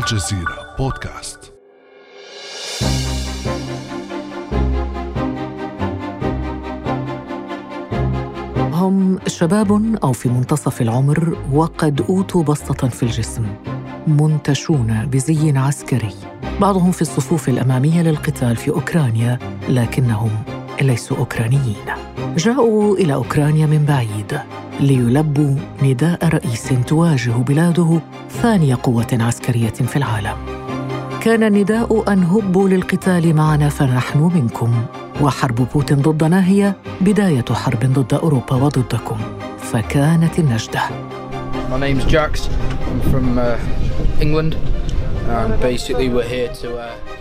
الجزيرة بودكاست. هم شباب أو في منتصف العمر وقد أوتوا بسطة في الجسم منتشون بزي عسكري. بعضهم في الصفوف الأمامية للقتال في أوكرانيا لكنهم ليسوا أوكرانيين. جاءوا إلى أوكرانيا من بعيد. ليلبوا نداء رئيس تواجه بلاده ثاني قوة عسكرية في العالم كان النداء أن هبوا للقتال معنا فنحن منكم وحرب بوتين ضدنا هي بداية حرب ضد أوروبا وضدكم فكانت النجدة My name's Jax. I'm from uh, England. And basically, we're here to. Uh,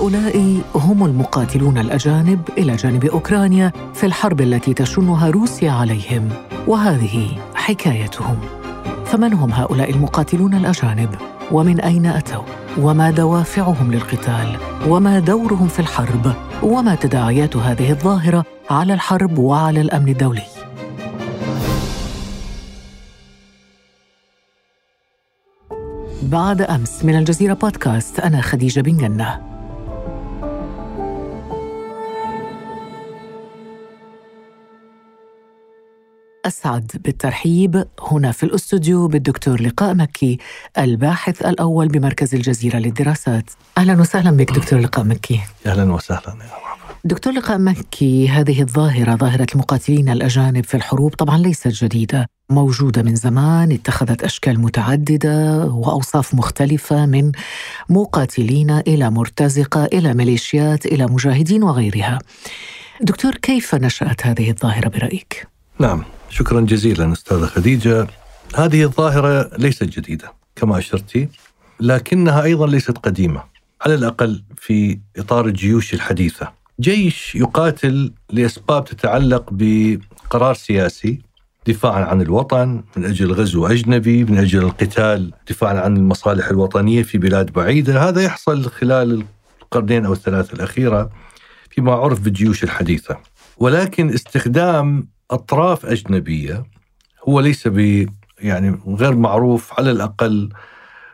هؤلاء هم المقاتلون الأجانب إلى جانب أوكرانيا في الحرب التي تشنها روسيا عليهم وهذه حكايتهم. فمن هم هؤلاء المقاتلون الأجانب؟ ومن أين أتوا؟ وما دوافعهم للقتال؟ وما دورهم في الحرب؟ وما تداعيات هذه الظاهرة على الحرب وعلى الأمن الدولي؟ بعد أمس من الجزيرة بودكاست أنا خديجة بن جنة. أسعد بالترحيب هنا في الأستوديو بالدكتور لقاء مكي الباحث الأول بمركز الجزيرة للدراسات. أهلا وسهلا بك دكتور لقاء مكي. أهلا وسهلا يا مرحبا دكتور لقاء مكي هذه الظاهرة ظاهرة المقاتلين الأجانب في الحروب طبعا ليست جديدة موجودة من زمان اتخذت أشكال متعددة وأوصاف مختلفة من مقاتلين إلى مرتزقة إلى ميليشيات إلى مجاهدين وغيرها. دكتور كيف نشأت هذه الظاهرة برأيك؟ نعم. شكرا جزيلا أستاذة خديجة. هذه الظاهرة ليست جديدة كما اشرتي لكنها أيضا ليست قديمة على الأقل في إطار الجيوش الحديثة. جيش يقاتل لأسباب تتعلق بقرار سياسي دفاعا عن الوطن من أجل غزو أجنبي من أجل القتال دفاعا عن المصالح الوطنية في بلاد بعيدة. هذا يحصل خلال القرنين أو الثلاث الأخيرة فيما عرف بالجيوش الحديثة. ولكن استخدام أطراف أجنبية هو ليس ب يعني غير معروف على الأقل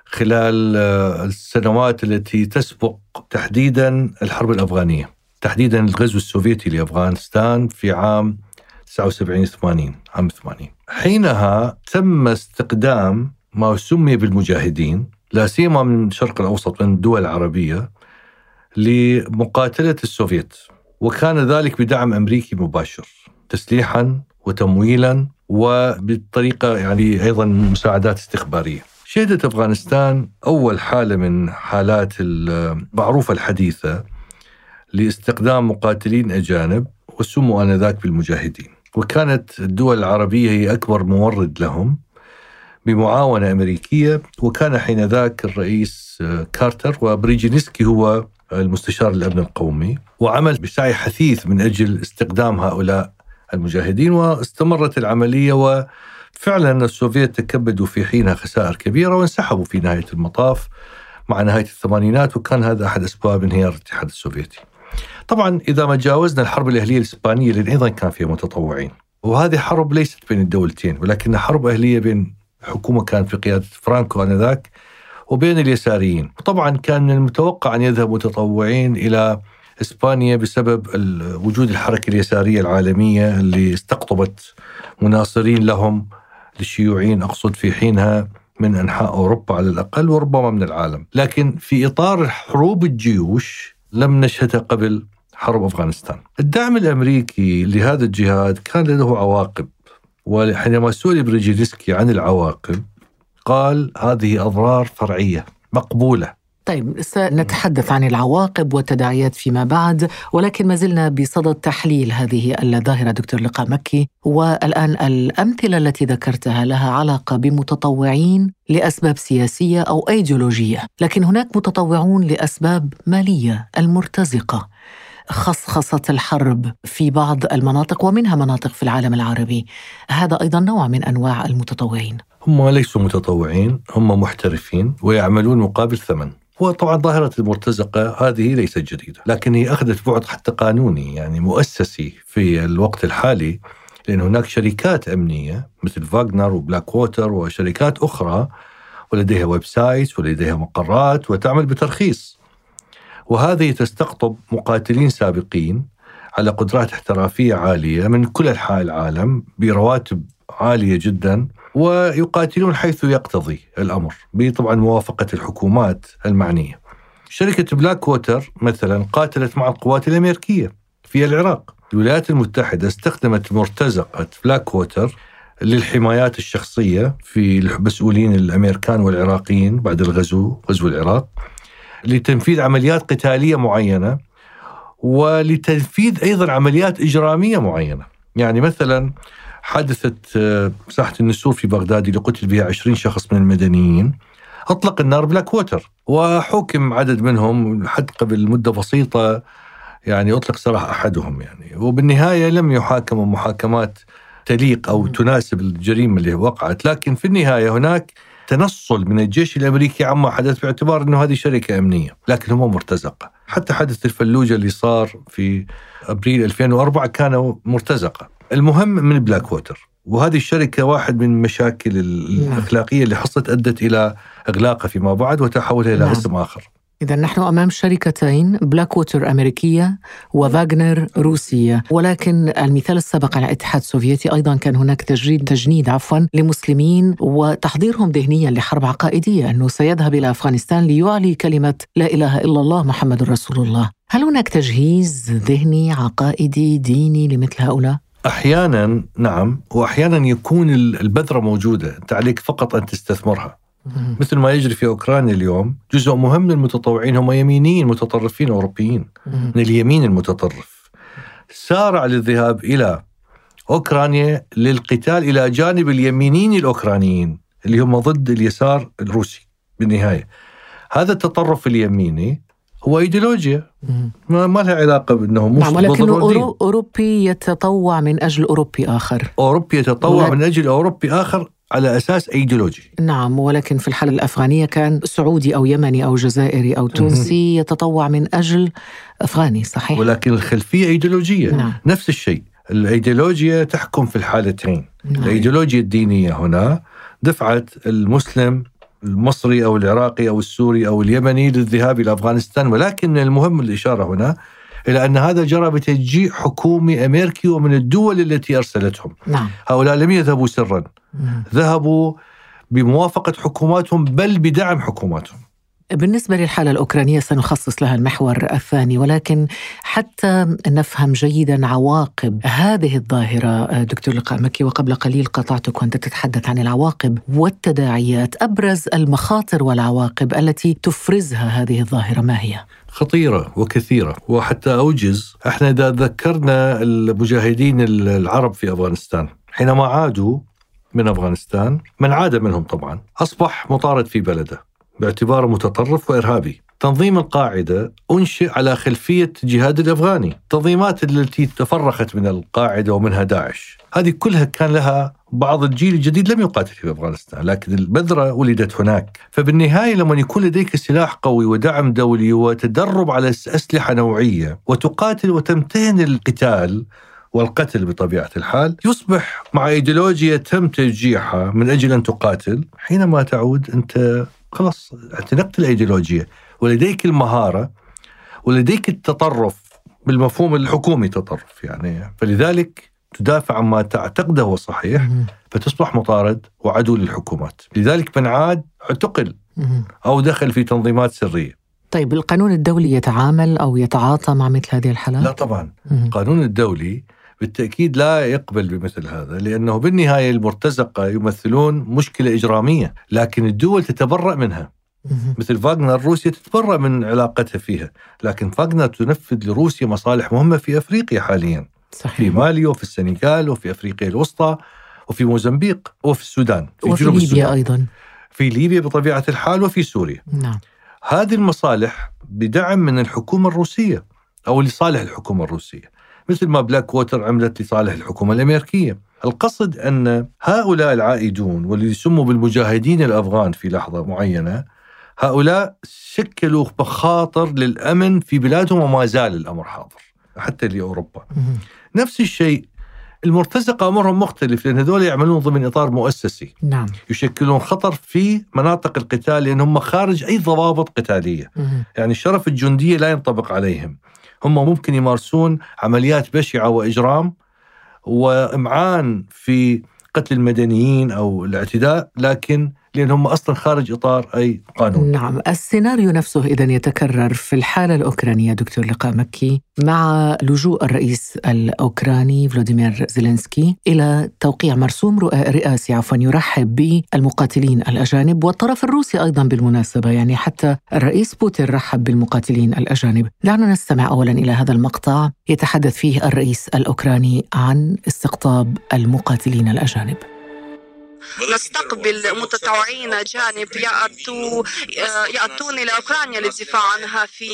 خلال آه، السنوات التي تسبق تحديدا الحرب الأفغانية تحديدا الغزو السوفيتي لأفغانستان في عام 79 80 عام 80 حينها تم استخدام ما سمي بالمجاهدين لا سيما من الشرق الأوسط من الدول العربية لمقاتلة السوفيت وكان ذلك بدعم أمريكي مباشر. تسليحا وتمويلا وبالطريقة يعني أيضا مساعدات استخبارية. شهدت أفغانستان أول حالة من حالات المعروفة الحديثة لاستخدام مقاتلين أجانب وسموا آنذاك بالمجاهدين. وكانت الدول العربية هي أكبر مورد لهم بمعاونة أمريكية وكان حينذاك الرئيس كارتر وبريجينسكي هو المستشار الامن القومي وعمل بسعي حثيث من أجل استخدام هؤلاء المجاهدين واستمرت العملية وفعلا السوفيت تكبدوا في حينها خسائر كبيرة وانسحبوا في نهاية المطاف مع نهاية الثمانينات وكان هذا أحد أسباب انهيار الاتحاد السوفيتي. طبعا إذا ما جاوزنا الحرب الأهلية الإسبانية اللي أيضا كان فيها متطوعين وهذه حرب ليست بين الدولتين ولكنها حرب أهلية بين حكومة كانت في قيادة فرانكو آنذاك وبين اليساريين طبعا كان من المتوقع أن يذهب متطوعين إلى إسبانيا بسبب وجود الحركة اليسارية العالمية اللي استقطبت مناصرين لهم للشيوعيين أقصد في حينها من أنحاء أوروبا على الأقل وربما من العالم. لكن في إطار حروب الجيوش لم نشهدها قبل حرب أفغانستان. الدعم الأمريكي لهذا الجهاد كان له عواقب وحينما سئل بريجينسكي عن العواقب قال هذه أضرار فرعية مقبولة. طيب سنتحدث عن العواقب والتداعيات فيما بعد ولكن ما زلنا بصدد تحليل هذه الظاهرة دكتور لقاء مكي. والآن الأمثلة التي ذكرتها لها علاقة بمتطوعين لأسباب سياسية أو أيديولوجية لكن هناك متطوعون لأسباب مالية المرتزقة. خصخصة الحرب في بعض المناطق ومنها مناطق في العالم العربي. هذا أيضا نوع من أنواع المتطوعين. هم ليسوا متطوعين هم محترفين ويعملون مقابل ثمن. وطبعا ظاهرة المرتزقة هذه ليست جديدة لكن هي أخذت بعد حتى قانوني يعني مؤسسي في الوقت الحالي لأن هناك شركات أمنية مثل فاغنر وبلاك ووتر وشركات أخرى ولديها website ولديها مقرات وتعمل بترخيص. وهذه تستقطب مقاتلين سابقين على قدرات احترافية عالية من كل أنحاء العالم برواتب عالية جدا. ويقاتلون حيث يقتضي الأمر بطبعا موافقة الحكومات المعنية. شركة بلاك ووتر مثلا قاتلت مع القوات الأمريكية في العراق. الولايات المتحدة استخدمت مرتزقة بلاك ووتر للحمايات الشخصية في المسؤولين الأمريكان والعراقيين بعد الغزو غزو العراق لتنفيذ عمليات قتالية معينة ولتنفيذ أيضا عمليات إجرامية معينة. يعني مثلا حادثة آه، ساحة النسور في بغداد اللي قتل بها 20 شخص من المدنيين. أطلق النار بلاك ووتر وحكم عدد منهم حد قبل مدة بسيطة يعني أطلق سراح أحدهم يعني. وبالنهاية لم يحاكموا محاكمات تليق أو تناسب الجريمة اللي وقعت. لكن في النهاية هناك تنصل من الجيش الأمريكي عما حدث باعتبار إنه هذه شركة أمنية، لكن هم مرتزقة، حتى حدث الفلوجة اللي صار في أبريل 2004 كان مرتزقة. المهم من بلاك ووتر وهذه الشركة واحد من المشاكل الأخلاقية اللي حصلت أدت إلى إغلاقها فيما بعد وتحولها إلى نعم. اسم آخر. إذا نحن أمام شركتين بلاك ووتر أمريكية وفاغنر روسية ولكن المثال السابق على الاتحاد السوفيتي أيضا كان هناك تجريد تجنيد عفوا لمسلمين وتحضيرهم ذهنيا لحرب عقائدية أنه سيذهب إلى أفغانستان ليعلي كلمة لا إله إلا الله محمد رسول الله هل هناك تجهيز ذهني عقائدي ديني لمثل هؤلاء؟ أحيانا نعم واحيانا يكون البذرة موجودة. أنت عليك فقط أن تستثمرها. مثل ما يجري في أوكرانيا اليوم جزء مهم من المتطوعين هم يمينيين متطرفين أوروبيين. من اليمين المتطرف. سارع للذهاب إلى أوكرانيا للقتال إلى جانب اليمينيين الأوكرانيين اللي هم ضد اليسار الروسي بالنهاية. هذا التطرف اليميني هو إيديولوجيا. ما, ما لها علاقة بأنه مش نعم ولكن أوروبي يتطوع من أجل أوروبي آخر. أوروبي يتطوع من أجل أوروبي آخر على أساس إيديولوجي. نعم ولكن في الحالة الأفغانية كان سعودي أو يمني أو جزائري أو تونسي يتطوع من أجل أفغاني صحيح؟ ولكن الخلفية إيديولوجية. نعم. نفس الشيء. الإيديولوجيا تحكم في الحالتين. نعم. الإيديولوجيا الدينية هنا دفعت المسلم المصري أو العراقي أو السوري أو اليمني للذهاب إلى أفغانستان ولكن المهم الإشارة هنا إلى أن هذا جرى بتشجيع حكومي أمريكي ومن الدول التي أرسلتهم. نعم. هؤلاء لم يذهبوا سرا. مم. ذهبوا بموافقة حكوماتهم بل بدعم حكوماتهم. بالنسبة للحالة الأوكرانية سنخصص لها المحور الثاني ولكن حتى نفهم جيدا عواقب هذه الظاهرة دكتور لقاء مكي وقبل قليل قطعتك وأنت تتحدث عن العواقب والتداعيات أبرز المخاطر والعواقب التي تفرزها هذه الظاهرة ما هي؟ خطيرة وكثيرة وحتى أوجز إحنا إذا ذكرنا المجاهدين العرب في أفغانستان حينما عادوا من أفغانستان من عاد منهم طبعا أصبح مطارد في بلده باعتباره متطرف وإرهابي. تنظيم القاعدة أنشئ على خلفية جهاد الأفغاني. تنظيمات التي تفرخت من القاعدة ومنها داعش. هذه كلها كان لها بعض الجيل الجديد لم يقاتل في أفغانستان، لكن البذرة ولدت هناك، فبالنهاية لما يكون لديك سلاح قوي ودعم دولي وتدرب على أسلحة نوعية وتقاتل وتمتهن القتال والقتل بطبيعة الحال، يصبح مع إيديولوجيا تم تشجيعها من أجل أن تقاتل، حينما تعود أنت خلاص اعتنقت الايديولوجيا ولديك المهارة ولديك التطرف بالمفهوم الحكومي تطرف يعني. فلذلك تدافع عما تعتقده هو صحيح فتصبح مطارد وعدو للحكومات. لذلك من عاد اعتقل أو دخل في تنظيمات سرية. طيب القانون الدولي يتعامل أو يتعاطى مع مثل هذه الحالات؟ لا طبعا. القانون الدولي بالتأكيد لا يقبل بمثل هذا لأنه بالنهاية المرتزقة يمثلون مشكلة إجرامية لكن الدول تتبرأ منها. مثل فاغنر روسيا تتبرأ من علاقتها فيها لكن فاغنر تنفذ لروسيا مصالح مهمة في أفريقيا حاليا صحيح. في مالي وفي السنغال وفي أفريقيا الوسطى وفي موزمبيق وفي السودان في وفي جنوب ليبيا السودان. أيضا. في ليبيا بطبيعة الحال وفي سوريا. نعم. هذه المصالح بدعم من الحكومة الروسية أو لصالح الحكومة الروسية. مثل ما بلاك ووتر عملت لصالح الحكومة الأمريكية. القصد أن هؤلاء العائدون واللي يسموا بالمجاهدين الأفغان في لحظة معينة هؤلاء شكلوا مخاطر للأمن في بلادهم وما زال الأمر حاضر حتى لأوروبا. نفس الشيء المرتزقة أمرهم مختلف لأن هذول يعملون ضمن إطار مؤسسي. نعم. يشكلون خطر في مناطق القتال لأن هم خارج أي ضوابط قتالية. مهم. يعني الشرف الجندية لا ينطبق عليهم. هم ممكن يمارسون عمليات بشعة وإجرام وإمعان في قتل المدنيين أو الاعتداء لكن لأن هم أصلا خارج إطار أي قانون. نعم السيناريو نفسه إذا يتكرر في الحالة الأوكرانية دكتور لقاء مكي مع لجوء الرئيس الأوكراني فلاديمير زيلينسكي إلى توقيع مرسوم رئاسي عفوا يرحب بالمقاتلين الأجانب والطرف الروسي أيضا بالمناسبة. يعني حتى الرئيس بوتين رحب بالمقاتلين الأجانب. دعنا نستمع أولا إلى هذا المقطع يتحدث فيه الرئيس الأوكراني عن استقطاب المقاتلين الأجانب. نستقبل متطوعين أجانب يأتوا يأتون إلى أوكرانيا للدفاع عنها في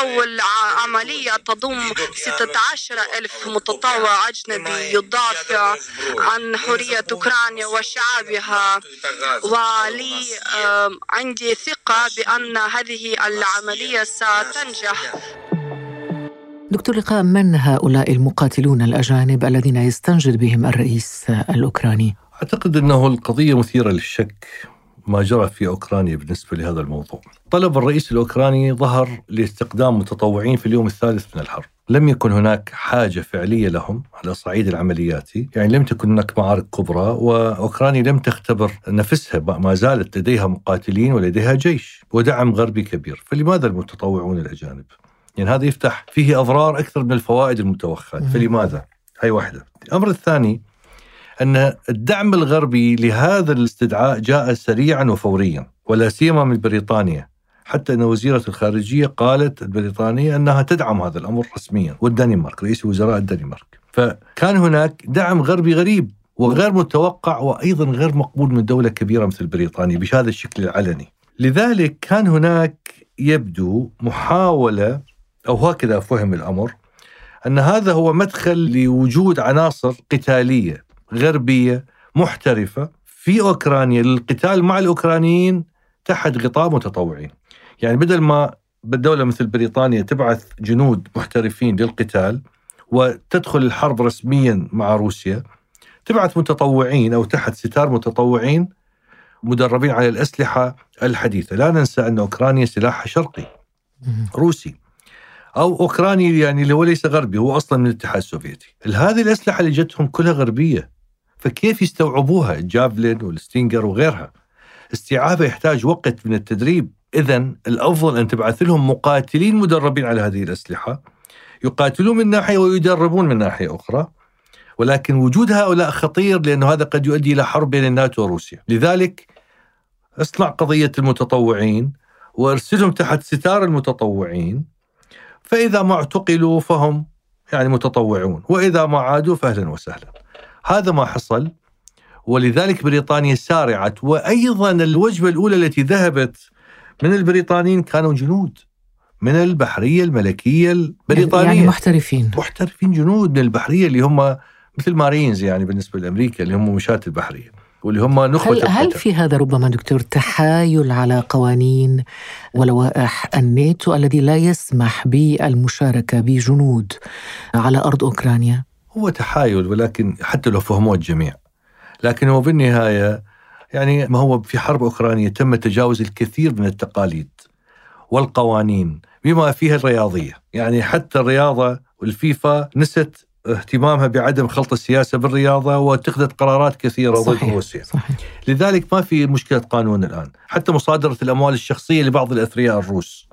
أول عملية تضم 16 ألف متطوع أجنبي يدافع عن حرية أوكرانيا وشعبها ولي عندي ثقة بأن هذه العملية ستنجح دكتور لقاء من هؤلاء المقاتلون الأجانب الذين يستنجد بهم الرئيس الأوكراني؟ أعتقد أنه القضية مثيرة للشك ما جرى في أوكرانيا بالنسبة لهذا الموضوع طلب الرئيس الأوكراني ظهر لاستقدام متطوعين في اليوم الثالث من الحرب لم يكن هناك حاجة فعلية لهم على الصعيد العملياتي يعني لم تكن هناك معارك كبرى وأوكرانيا لم تختبر نفسها ما زالت لديها مقاتلين ولديها جيش ودعم غربي كبير فلماذا المتطوعون الأجانب؟ يعني هذا يفتح فيه أضرار أكثر من الفوائد المتوخاة مهم. فلماذا؟ هاي واحدة الأمر الثاني أن الدعم الغربي لهذا الاستدعاء جاء سريعا وفوريا ولا سيما من بريطانيا. حتى أن وزيرة الخارجية قالت البريطانية أنها تدعم هذا الأمر رسميا والدنمارك رئيس وزراء الدنمارك. فكان هناك دعم غربي غريب وغير متوقع وأيضا غير مقبول من دولة كبيرة مثل بريطانيا بهذا الشكل العلني. لذلك كان هناك يبدو محاولة أو هكذا فهم الأمر أن هذا هو مدخل لوجود عناصر قتالية. غربية محترفة في أوكرانيا للقتال مع الأوكرانيين تحت غطاء متطوعين يعني بدل ما بالدولة مثل بريطانيا تبعث جنود محترفين للقتال وتدخل الحرب رسميا مع روسيا تبعث متطوعين أو تحت ستار متطوعين مدربين على الأسلحة الحديثة لا ننسى أن أوكرانيا سلاحها شرقي. روسي أو أوكراني يعني اللي هو ليس غربي هو أصلا من الاتحاد السوفيتي. هذه الأسلحة اللي جتهم كلها غربية. فكيف يستوعبوها الجافلين والستينجر وغيرها؟ استيعابها يحتاج وقت من التدريب، اذا الأفضل أن تبعث لهم مقاتلين مدربين على هذه الأسلحة. يقاتلون من ناحية ويدربون من ناحية أخرى. ولكن وجود هؤلاء خطير لأنه هذا قد يؤدي إلى حرب بين الناتو وروسيا، لذلك اصنع قضية المتطوعين وارسلهم تحت ستار المتطوعين. فإذا ما اعتقلوا فهم يعني متطوعون وإذا ما عادوا فأهلا وسهلا. هذا ما حصل ولذلك بريطانيا سارعت وأيضا الوجبة الأولى التي ذهبت من البريطانيين كانوا جنود من البحرية الملكية البريطانية يعني محترفين محترفين جنود من البحرية اللي هم مثل مارينز يعني بالنسبة لأمريكا اللي هم مشاة البحرية واللي هم نخبة هل, هل. في هذا ربما دكتور تحايل على قوانين ولوائح الناتو الذي لا يسمح بالمشاركة بجنود على أرض أوكرانيا؟ هو تحايل ولكن حتى لو فهموه الجميع. لكن هو بالنهاية يعني ما هو في حرب أوكرانيا تم تجاوز الكثير من التقاليد والقوانين بما فيها الرياضية. يعني حتى الرياضة والفيفا نست اهتمامها بعدم خلط السياسة بالرياضة واتخذت قرارات كثيرة ضد روسيا. صحيح. لذلك ما في مشكلة قانون الآن. حتى مصادرة الأموال الشخصية لبعض الأثرياء الروس.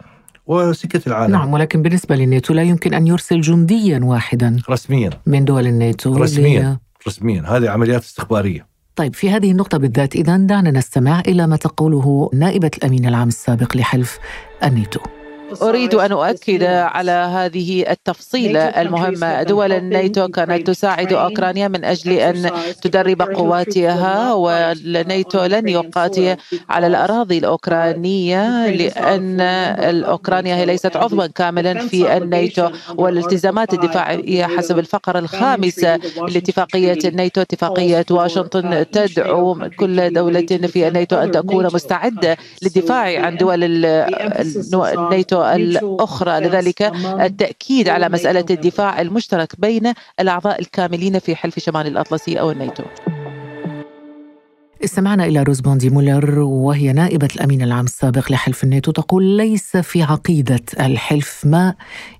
وسكت العالم. نعم ولكن بالنسبة للناتو لا يمكن أن يرسل جنديا واحدا. رسميا. من دول الناتو. رسمياً. رسميا. هذه عمليات استخبارية. طيب في هذه النقطة بالذات إذا دعنا نستمع إلى ما تقوله نائبة الأمين العام السابق لحلف الناتو. أريد أن أؤكد على هذه التفصيلة المهمة دول الناتو كانت تساعد أوكرانيا من أجل أن تدرب قواتها والناتو لن يقاتل على الأراضي الأوكرانية لأن الأوكرانيا هي ليست عضوا كاملا في الناتو والالتزامات الدفاعية حسب الفقرة الخامسة لاتفاقية الناتو اتفاقية واشنطن تدعو كل دولة في الناتو أن تكون مستعدة للدفاع عن دول الناتو الأخرى لذلك التأكيد على مسألة الدفاع المشترك بين الأعضاء الكاملين في حلف شمال الأطلسي أو الناتو استمعنا إلى روزبوندي مولر وهي نائبة الأمين العام السابق لحلف الناتو تقول ليس في عقيدة الحلف ما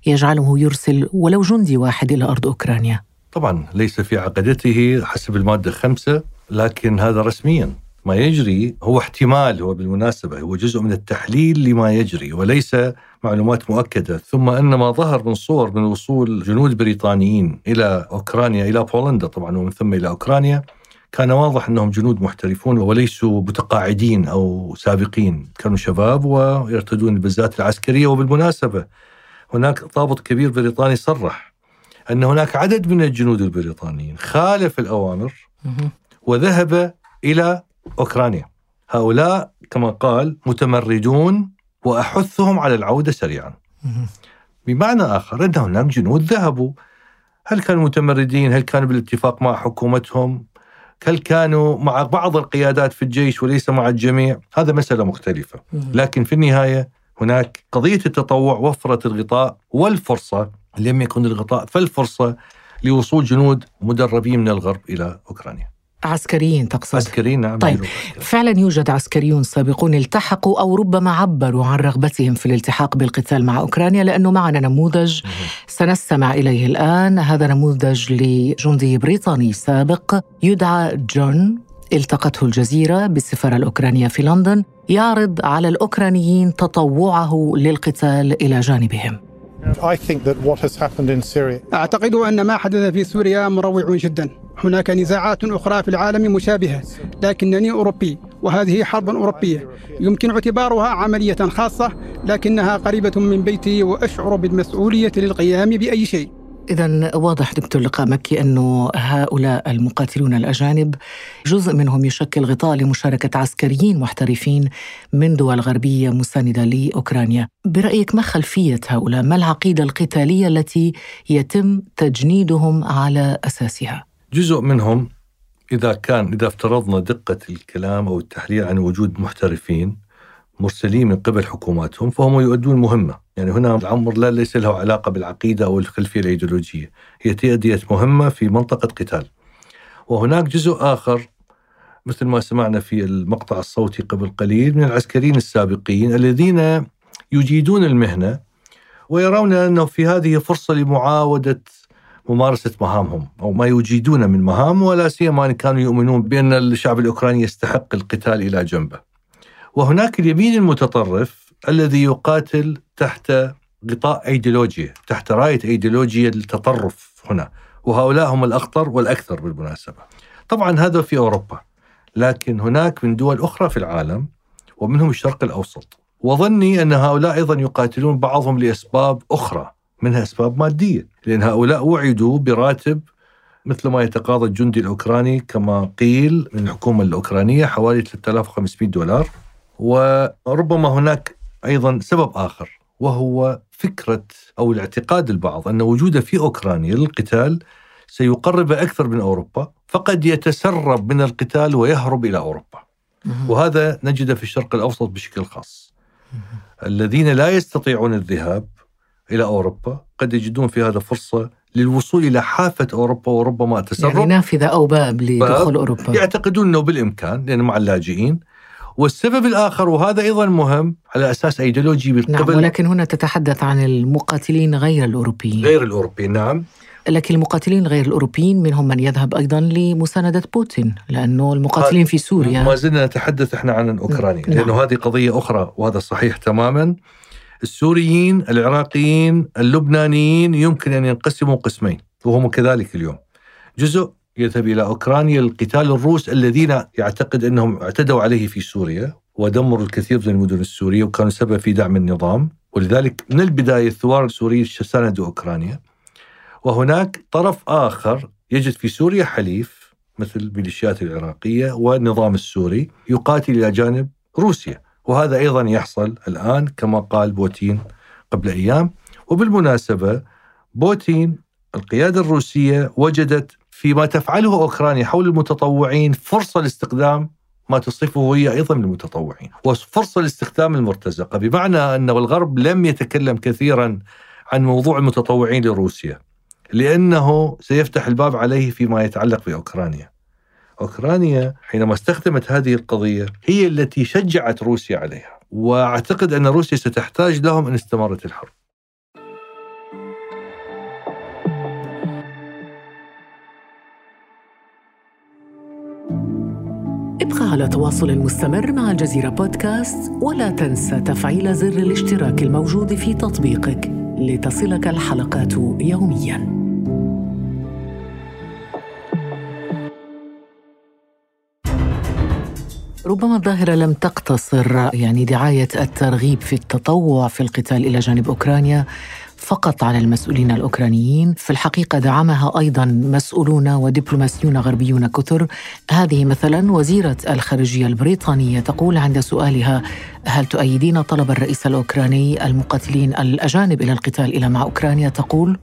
يجعله يرسل ولو جندي واحد إلى أرض أوكرانيا. طبعا ليس في عقيدته حسب المادة خمسة لكن هذا رسميا. ما يجري هو احتمال هو بالمناسبة هو جزء من التحليل لما يجري وليس معلومات مؤكدة. ثم أن ما ظهر من صور من وصول جنود بريطانيين إلى أوكرانيا إلى بولندا طبعا ومن ثم إلى أوكرانيا. كان واضح أنهم جنود محترفون وليسوا متقاعدين أو سابقين. كانوا شباب ويرتدون البزات العسكرية. وبالمناسبة هناك ضابط كبير بريطاني صرح أن هناك عدد من الجنود البريطانيين خالف الأوامر وذهب إلى أوكرانيا. هؤلاء كما قال متمردون وأحثهم على العودة سريعا. بمعنى آخر أن هناك جنود ذهبوا. هل كانوا متمردين؟ هل كانوا بالاتفاق مع حكومتهم؟ هل كانوا مع بعض القيادات في الجيش وليس مع الجميع؟ هذا مسألة مختلفة. لكن في النهاية هناك قضية التطوع وفرت الغطاء والفرصة لم يكن الغطاء فالفرصة لوصول جنود مدربين من الغرب إلى أوكرانيا. عسكريين تقصد. عسكريين نعم طيب فعلا يوجد عسكريون سابقون التحقوا أو ربما عبروا عن رغبتهم في الالتحاق بالقتال مع أوكرانيا لأنه معنا نموذج سنستمع إليه الآن. هذا نموذج لجندي بريطاني سابق يدعى جون التقته الجزيرة بالسفارة الأوكرانية في لندن يعرض على الأوكرانيين تطوعه للقتال إلى جانبهم. أعتقد أن ما حدث في سوريا مروع جدا. هناك نزاعات أخرى في العالم مشابهة لكنني أوروبي وهذه حرب أوروبية. يمكن اعتبارها عملية خاصة لكنها قريبة من بيتي وأشعر بالمسؤولية للقيام بأي شيء. إذا واضح دكتور لقاء مكي أنه هؤلاء المقاتلون الأجانب جزء منهم يشكل غطاء لمشاركة عسكريين محترفين من دول غربية مساندة لأوكرانيا برأيك ما خلفية هؤلاء؟ ما العقيدة القتالية التي يتم تجنيدهم على أساسها؟ جزء منهم إذا كان إذا افترضنا دقة الكلام أو التحليل عن وجود محترفين مرسلين من قبل حكوماتهم فهم يؤدون مهمة يعني هنا الأمر لا ليس له علاقة بالعقيدة أو الخلفية الأيديولوجية. هي تأدية مهمة في منطقة قتال. وهناك جزء آخر مثل ما سمعنا في المقطع الصوتي قبل قليل من العسكريين السابقين الذين يجيدون المهنة ويرون أنه في هذه فرصة لمعاودة ممارسة مهامهم أو ما يجيدون من مهام ولا سيما أن كانوا يؤمنون بأن الشعب الأوكراني يستحق القتال إلى جنبه. وهناك اليمين المتطرف الذي يقاتل تحت غطاء ايديولوجيا تحت راية ايديولوجيا التطرف هنا. وهؤلاء هم الأخطر والأكثر بالمناسبة. طبعا هذا في أوروبا لكن هناك من دول أخرى في العالم ومنهم الشرق الأوسط. وظني أن هؤلاء أيضا يقاتلون بعضهم لأسباب أخرى منها أسباب مادية. لأن هؤلاء وعدوا براتب مثل ما يتقاضى الجندي الأوكراني كما قيل من الحكومة الأوكرانية حوالي 3500 دولار. وربما هناك أيضا سبب آخر وهو فكرة أو الاعتقاد البعض أن وجوده في أوكرانيا للقتال سيقرب أكثر من أوروبا فقد يتسرب من القتال ويهرب إلى أوروبا. وهذا نجده في الشرق الأوسط بشكل خاص. الذين لا يستطيعون الذهاب إلى أوروبا قد يجدون في هذا فرصة للوصول إلى حافة أوروبا وربما تسرب. يعني نافذة أو باب لدخول أوروبا. يعتقدون إنه بالإمكان لأن مع اللاجئين. والسبب الآخر وهذا أيضا مهم على أساس أيديولوجي بالقبل نعم ولكن هنا تتحدث عن المقاتلين غير الأوروبيين. غير الأوروبيين نعم. لكن المقاتلين غير الأوروبيين منهم من يذهب أيضا لمساندة بوتين لأنه المقاتلين في سوريا ما زلنا نتحدث إحنا عن أوكرانيا نعم. لأنه هذه قضية أخرى وهذا صحيح تماما. السوريين العراقيين اللبنانيين يمكن أن ينقسموا قسمين وهم كذلك اليوم. جزء يذهب إلى أوكرانيا لقتال الروس الذين يعتقد أنهم اعتدوا عليه في سوريا ودمروا الكثير من المدن السورية وكانوا سبب في دعم النظام. ولذلك من البداية الثوار السوريين ساندوا أوكرانيا. وهناك طرف آخر يجد في سوريا حليف مثل الميليشيات العراقية والنظام السوري يقاتل إلى جانب روسيا. وهذا أيضا يحصل الآن كما قال بوتين قبل أيام. وبالمناسبة بوتين القيادة الروسية وجدت فيما تفعله أوكرانيا حول المتطوعين فرصة لاستخدام ما تصفه هي أيضا المتطوعين وفرصة لاستخدام المرتزقة. بمعنى أن الغرب لم يتكلم كثيرا عن موضوع المتطوعين لروسيا لأنه سيفتح الباب عليه فيما يتعلق بأوكرانيا. أوكرانيا حينما استخدمت هذه القضية هي التي شجعت روسيا عليها وأعتقد أن روسيا ستحتاج لهم إن استمرت الحرب. ابقى على تواصل مستمر مع الجزيرة بودكاست ولا تنسى تفعيل زر الاشتراك الموجود في تطبيقك لتصلك الحلقات يومياً. ربما الظاهرة لم تقتصر يعني دعاية الترغيب في التطوع في القتال إلى جانب أوكرانيا فقط على المسؤولين الأوكرانيين في الحقيقة دعمها أيضا مسؤولون ودبلوماسيون غربيون كثر. هذه مثلا وزيرة الخارجية البريطانية تقول عند سؤالها هل تؤيدين طلب الرئيس الأوكراني المقاتلين الأجانب إلى القتال إلى مع أوكرانيا؟ تقول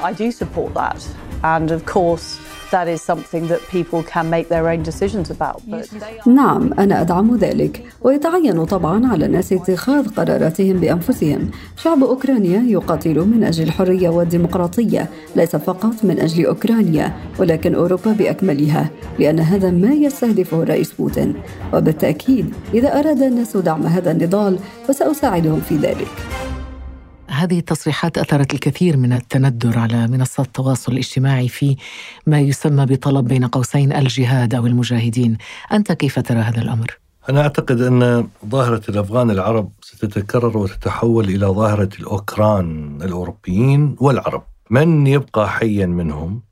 I do support that. And of course that is something that people can make their own decisions about. But... نعم أنا أدعم ذلك. ويتعين طبعا على الناس اتخاذ قراراتهم بأنفسهم. شعب أوكرانيا يقاتل من أجل الحرية والديمقراطية ليس فقط من أجل أوكرانيا ولكن أوروبا بأكملها لأن هذا ما يستهدفه الرئيس بوتين. وبالتأكيد إذا أراد الناس دعم هذا النضال فسأساعدهم في ذلك. هذه التصريحات أثرت الكثير من التندر على منصات التواصل الاجتماعي في ما يسمى بطلب بين قوسين الجهاد أو المجاهدين، أنت كيف ترى هذا الأمر؟ أنا أعتقد أن ظاهرة الأفغان العرب ستتكرر وتتحول إلى ظاهرة الأوكران الأوروبيين والعرب، من يبقى حيا منهم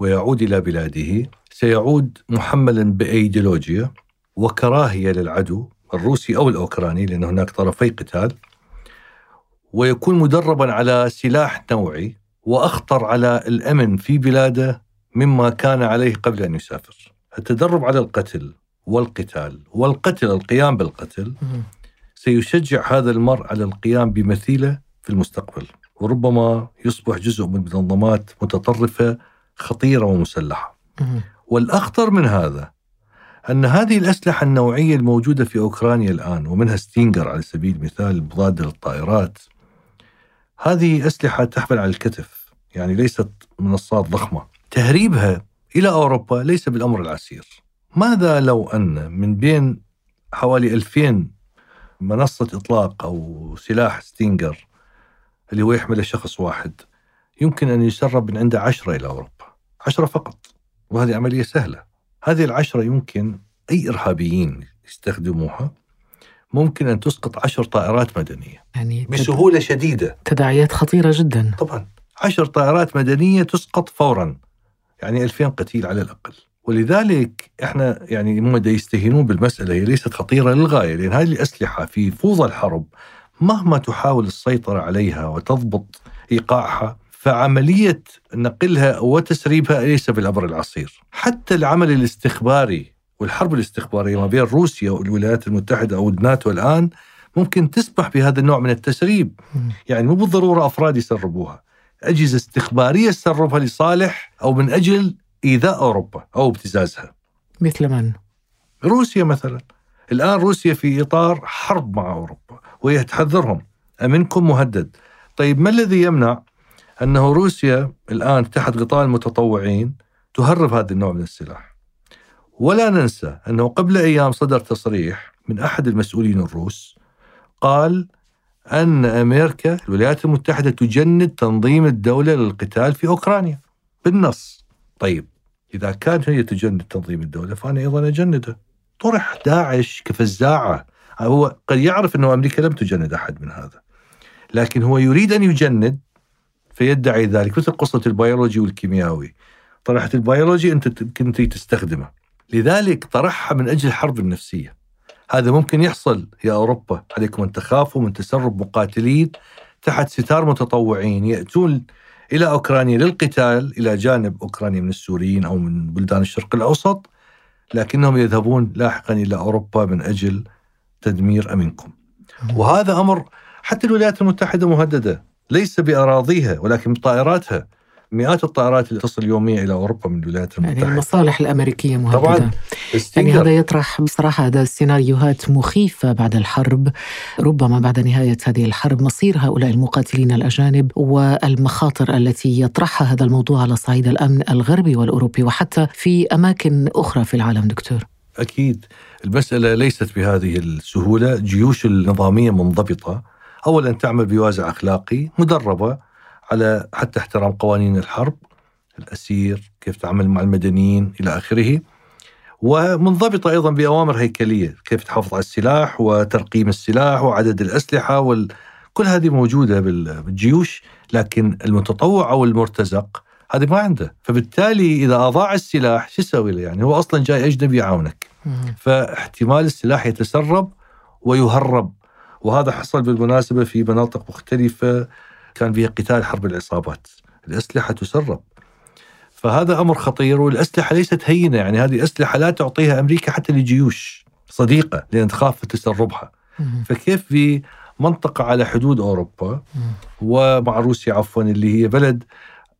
ويعود إلى بلاده سيعود محملا بأيديولوجيا وكراهية للعدو الروسي أو الأوكراني لأن هناك طرفي قتال. ويكون مدربا على سلاح نوعي وأخطر على الأمن في بلاده مما كان عليه قبل أن يسافر. التدرب على القتل والقتال والقتل القيام بالقتل سيشجع هذا المرء على القيام بمثيلة في المستقبل وربما يصبح جزء من منظمات متطرفة خطيرة ومسلحة. والأخطر من هذا أن هذه الأسلحة النوعية الموجودة في أوكرانيا الآن ومنها ستينجر على سبيل المثال مضاد للطائرات هذه أسلحة تحمل على الكتف يعني ليست منصات ضخمة. تهريبها إلى أوروبا ليس بالأمر العسير. ماذا لو أن من بين حوالي 2000 منصة إطلاق أو سلاح ستينجر اللي هو يحمل شخص واحد يمكن أن يسرب من عنده عشرة إلى أوروبا. عشرة فقط وهذه عملية سهلة. هذه العشرة يمكن أي إرهابيين يستخدموها. ممكن أن تسقط عشر طائرات مدنية. يعني بسهولة شديدة. تداعيات خطيرة جدا. طبعا. عشر طائرات مدنية تسقط فورا. يعني 2000 قتيل على الأقل. ولذلك إحنا يعني هم يستهينون بالمسألة هي ليست خطيرة للغاية لأن هذه الأسلحة في فوضى الحرب مهما تحاول السيطرة عليها وتضبط إيقاعها فعملية نقلها وتسريبها ليس بالأمر العصير. حتى العمل الاستخباري والحرب الاستخبارية ما بين روسيا والولايات المتحدة أو الناتو الآن ممكن تسمح بهذا النوع من التسريب. يعني مو بالضرورة أفراد يسربوها. أجهزة استخبارية تسربها لصالح أو من أجل إيذاء أوروبا أو ابتزازها. مثل من؟ روسيا مثلا. الآن روسيا في إطار حرب مع أوروبا وهي تحذرهم. أمنكم مهدد. طيب ما الذي يمنع أنه روسيا الآن تحت غطاء المتطوعين تهرب هذا النوع من السلاح؟ ولا ننسى أنه قبل أيام صدر تصريح من أحد المسؤولين الروس قال أن أمريكا الولايات المتحدة تجند تنظيم الدولة للقتال في أوكرانيا. بالنص. طيب إذا كانت هي تجند تنظيم الدولة فأنا أيضا أجنده طرح داعش كفزاعة. هو قد يعرف أنه أمريكا لم تجند أحد من هذا. لكن هو يريد أن يجند فيدعي ذلك. مثل قصة البيولوجي والكيميائي طرحت البيولوجي أنت كنت تستخدمه. لذلك طرحها من أجل الحرب النفسية. هذا ممكن يحصل يا أوروبا عليكم أن تخافوا من تسرب مقاتلين تحت ستار متطوعين يأتون إلى أوكرانيا للقتال إلى جانب أوكرانيا من السوريين أو من بلدان الشرق الأوسط لكنهم يذهبون لاحقا إلى أوروبا من أجل تدمير أمنكم. وهذا أمر حتى الولايات المتحدة مهددة ليس بأراضيها ولكن بطائراتها. مئات الطائرات اللي تصل يوميا إلى أوروبا من الولايات يعني المتحدة. يعني المصالح الأمريكية مهددة. طبعا يعني هذا يطرح بصراحة هذا سيناريوهات مخيفة بعد الحرب. ربما بعد نهاية هذه الحرب مصير هؤلاء المقاتلين الأجانب والمخاطر التي يطرحها هذا الموضوع على صعيد الأمن الغربي والأوروبي وحتى في أماكن أخرى في العالم دكتور. أكيد. المسألة ليست بهذه السهولة. جيوش النظامية منضبطة. اولا تعمل بوازع أخلاقي مدربة على حتى احترام قوانين الحرب الأسير كيف تعمل مع المدنيين إلى آخره. ومنضبطة أيضا بأوامر هيكلية كيف تحافظ على السلاح وترقيم السلاح وعدد الأسلحة وال... كل هذه موجودة بالجيوش لكن المتطوع أو المرتزق هذه ما عنده. فبالتالي إذا أضاع السلاح شو يسوي له يعني؟ هو أصلا جاي أجنبي يعاونك. فاحتمال السلاح يتسرب ويهرب. وهذا حصل بالمناسبة في مناطق مختلفة كان فيها قتال حرب العصابات. الأسلحة تسرب. فهذا أمر خطير والأسلحة ليست هينة. يعني هذه أسلحة لا تعطيها أمريكا حتى لجيوش صديقة لأن تخاف تسربها. فكيف في منطقة على حدود أوروبا ومع روسيا عفوا اللي هي بلد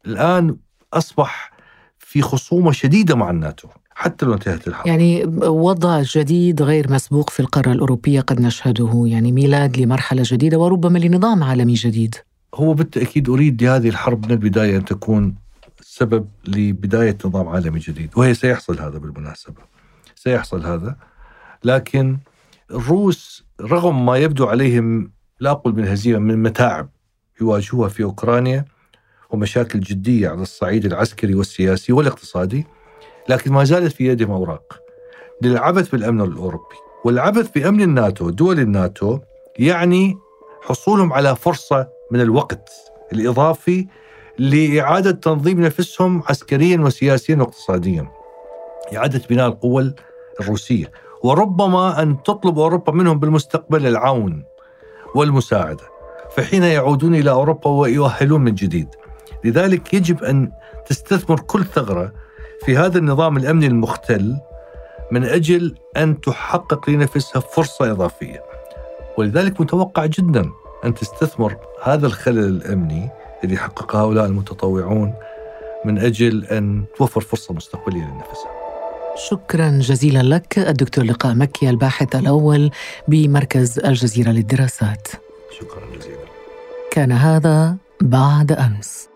الآن أصبح في خصومة شديدة مع الناتو حتى لو انتهت الحرب. يعني وضع جديد غير مسبوق في القارة الأوروبية قد نشهده. يعني ميلاد لمرحلة جديدة وربما لنظام عالمي جديد. هو بالتأكيد أريد لهذه الحرب من البداية أن تكون سبب لبداية نظام عالمي جديد وهي سيحصل هذا بالمناسبة. سيحصل هذا لكن الروس رغم ما يبدو عليهم لا أقول من هزيمة من متاعب يواجهوها في أوكرانيا ومشاكل جدية على الصعيد العسكري والسياسي والاقتصادي لكن ما زالت في يدهم أوراق. للعبث بالأمن الأوروبي والعبث بأمن الناتو دول الناتو يعني حصولهم على فرصة من الوقت الإضافي لإعادة تنظيم نفسهم عسكريا وسياسيا واقتصاديا. إعادة بناء القوة الروسية. وربما أن تطلب أوروبا منهم بالمستقبل العون والمساعدة. فحين يعودون إلى أوروبا ويؤهلون من جديد. لذلك يجب أن تستثمر كل ثغرة في هذا النظام الأمني المختل من أجل أن تحقق لنفسها فرصة إضافية. ولذلك متوقع جدا أن تستثمر هذا الخلل الأمني اللي حققه هؤلاء المتطوعون من أجل أن توفر فرصة مستقبلية لنفسها شكرا جزيلا لك الدكتور لقاء مكي الباحث الأول بمركز الجزيرة للدراسات. شكرا جزيلا. كان هذا بعد أمس.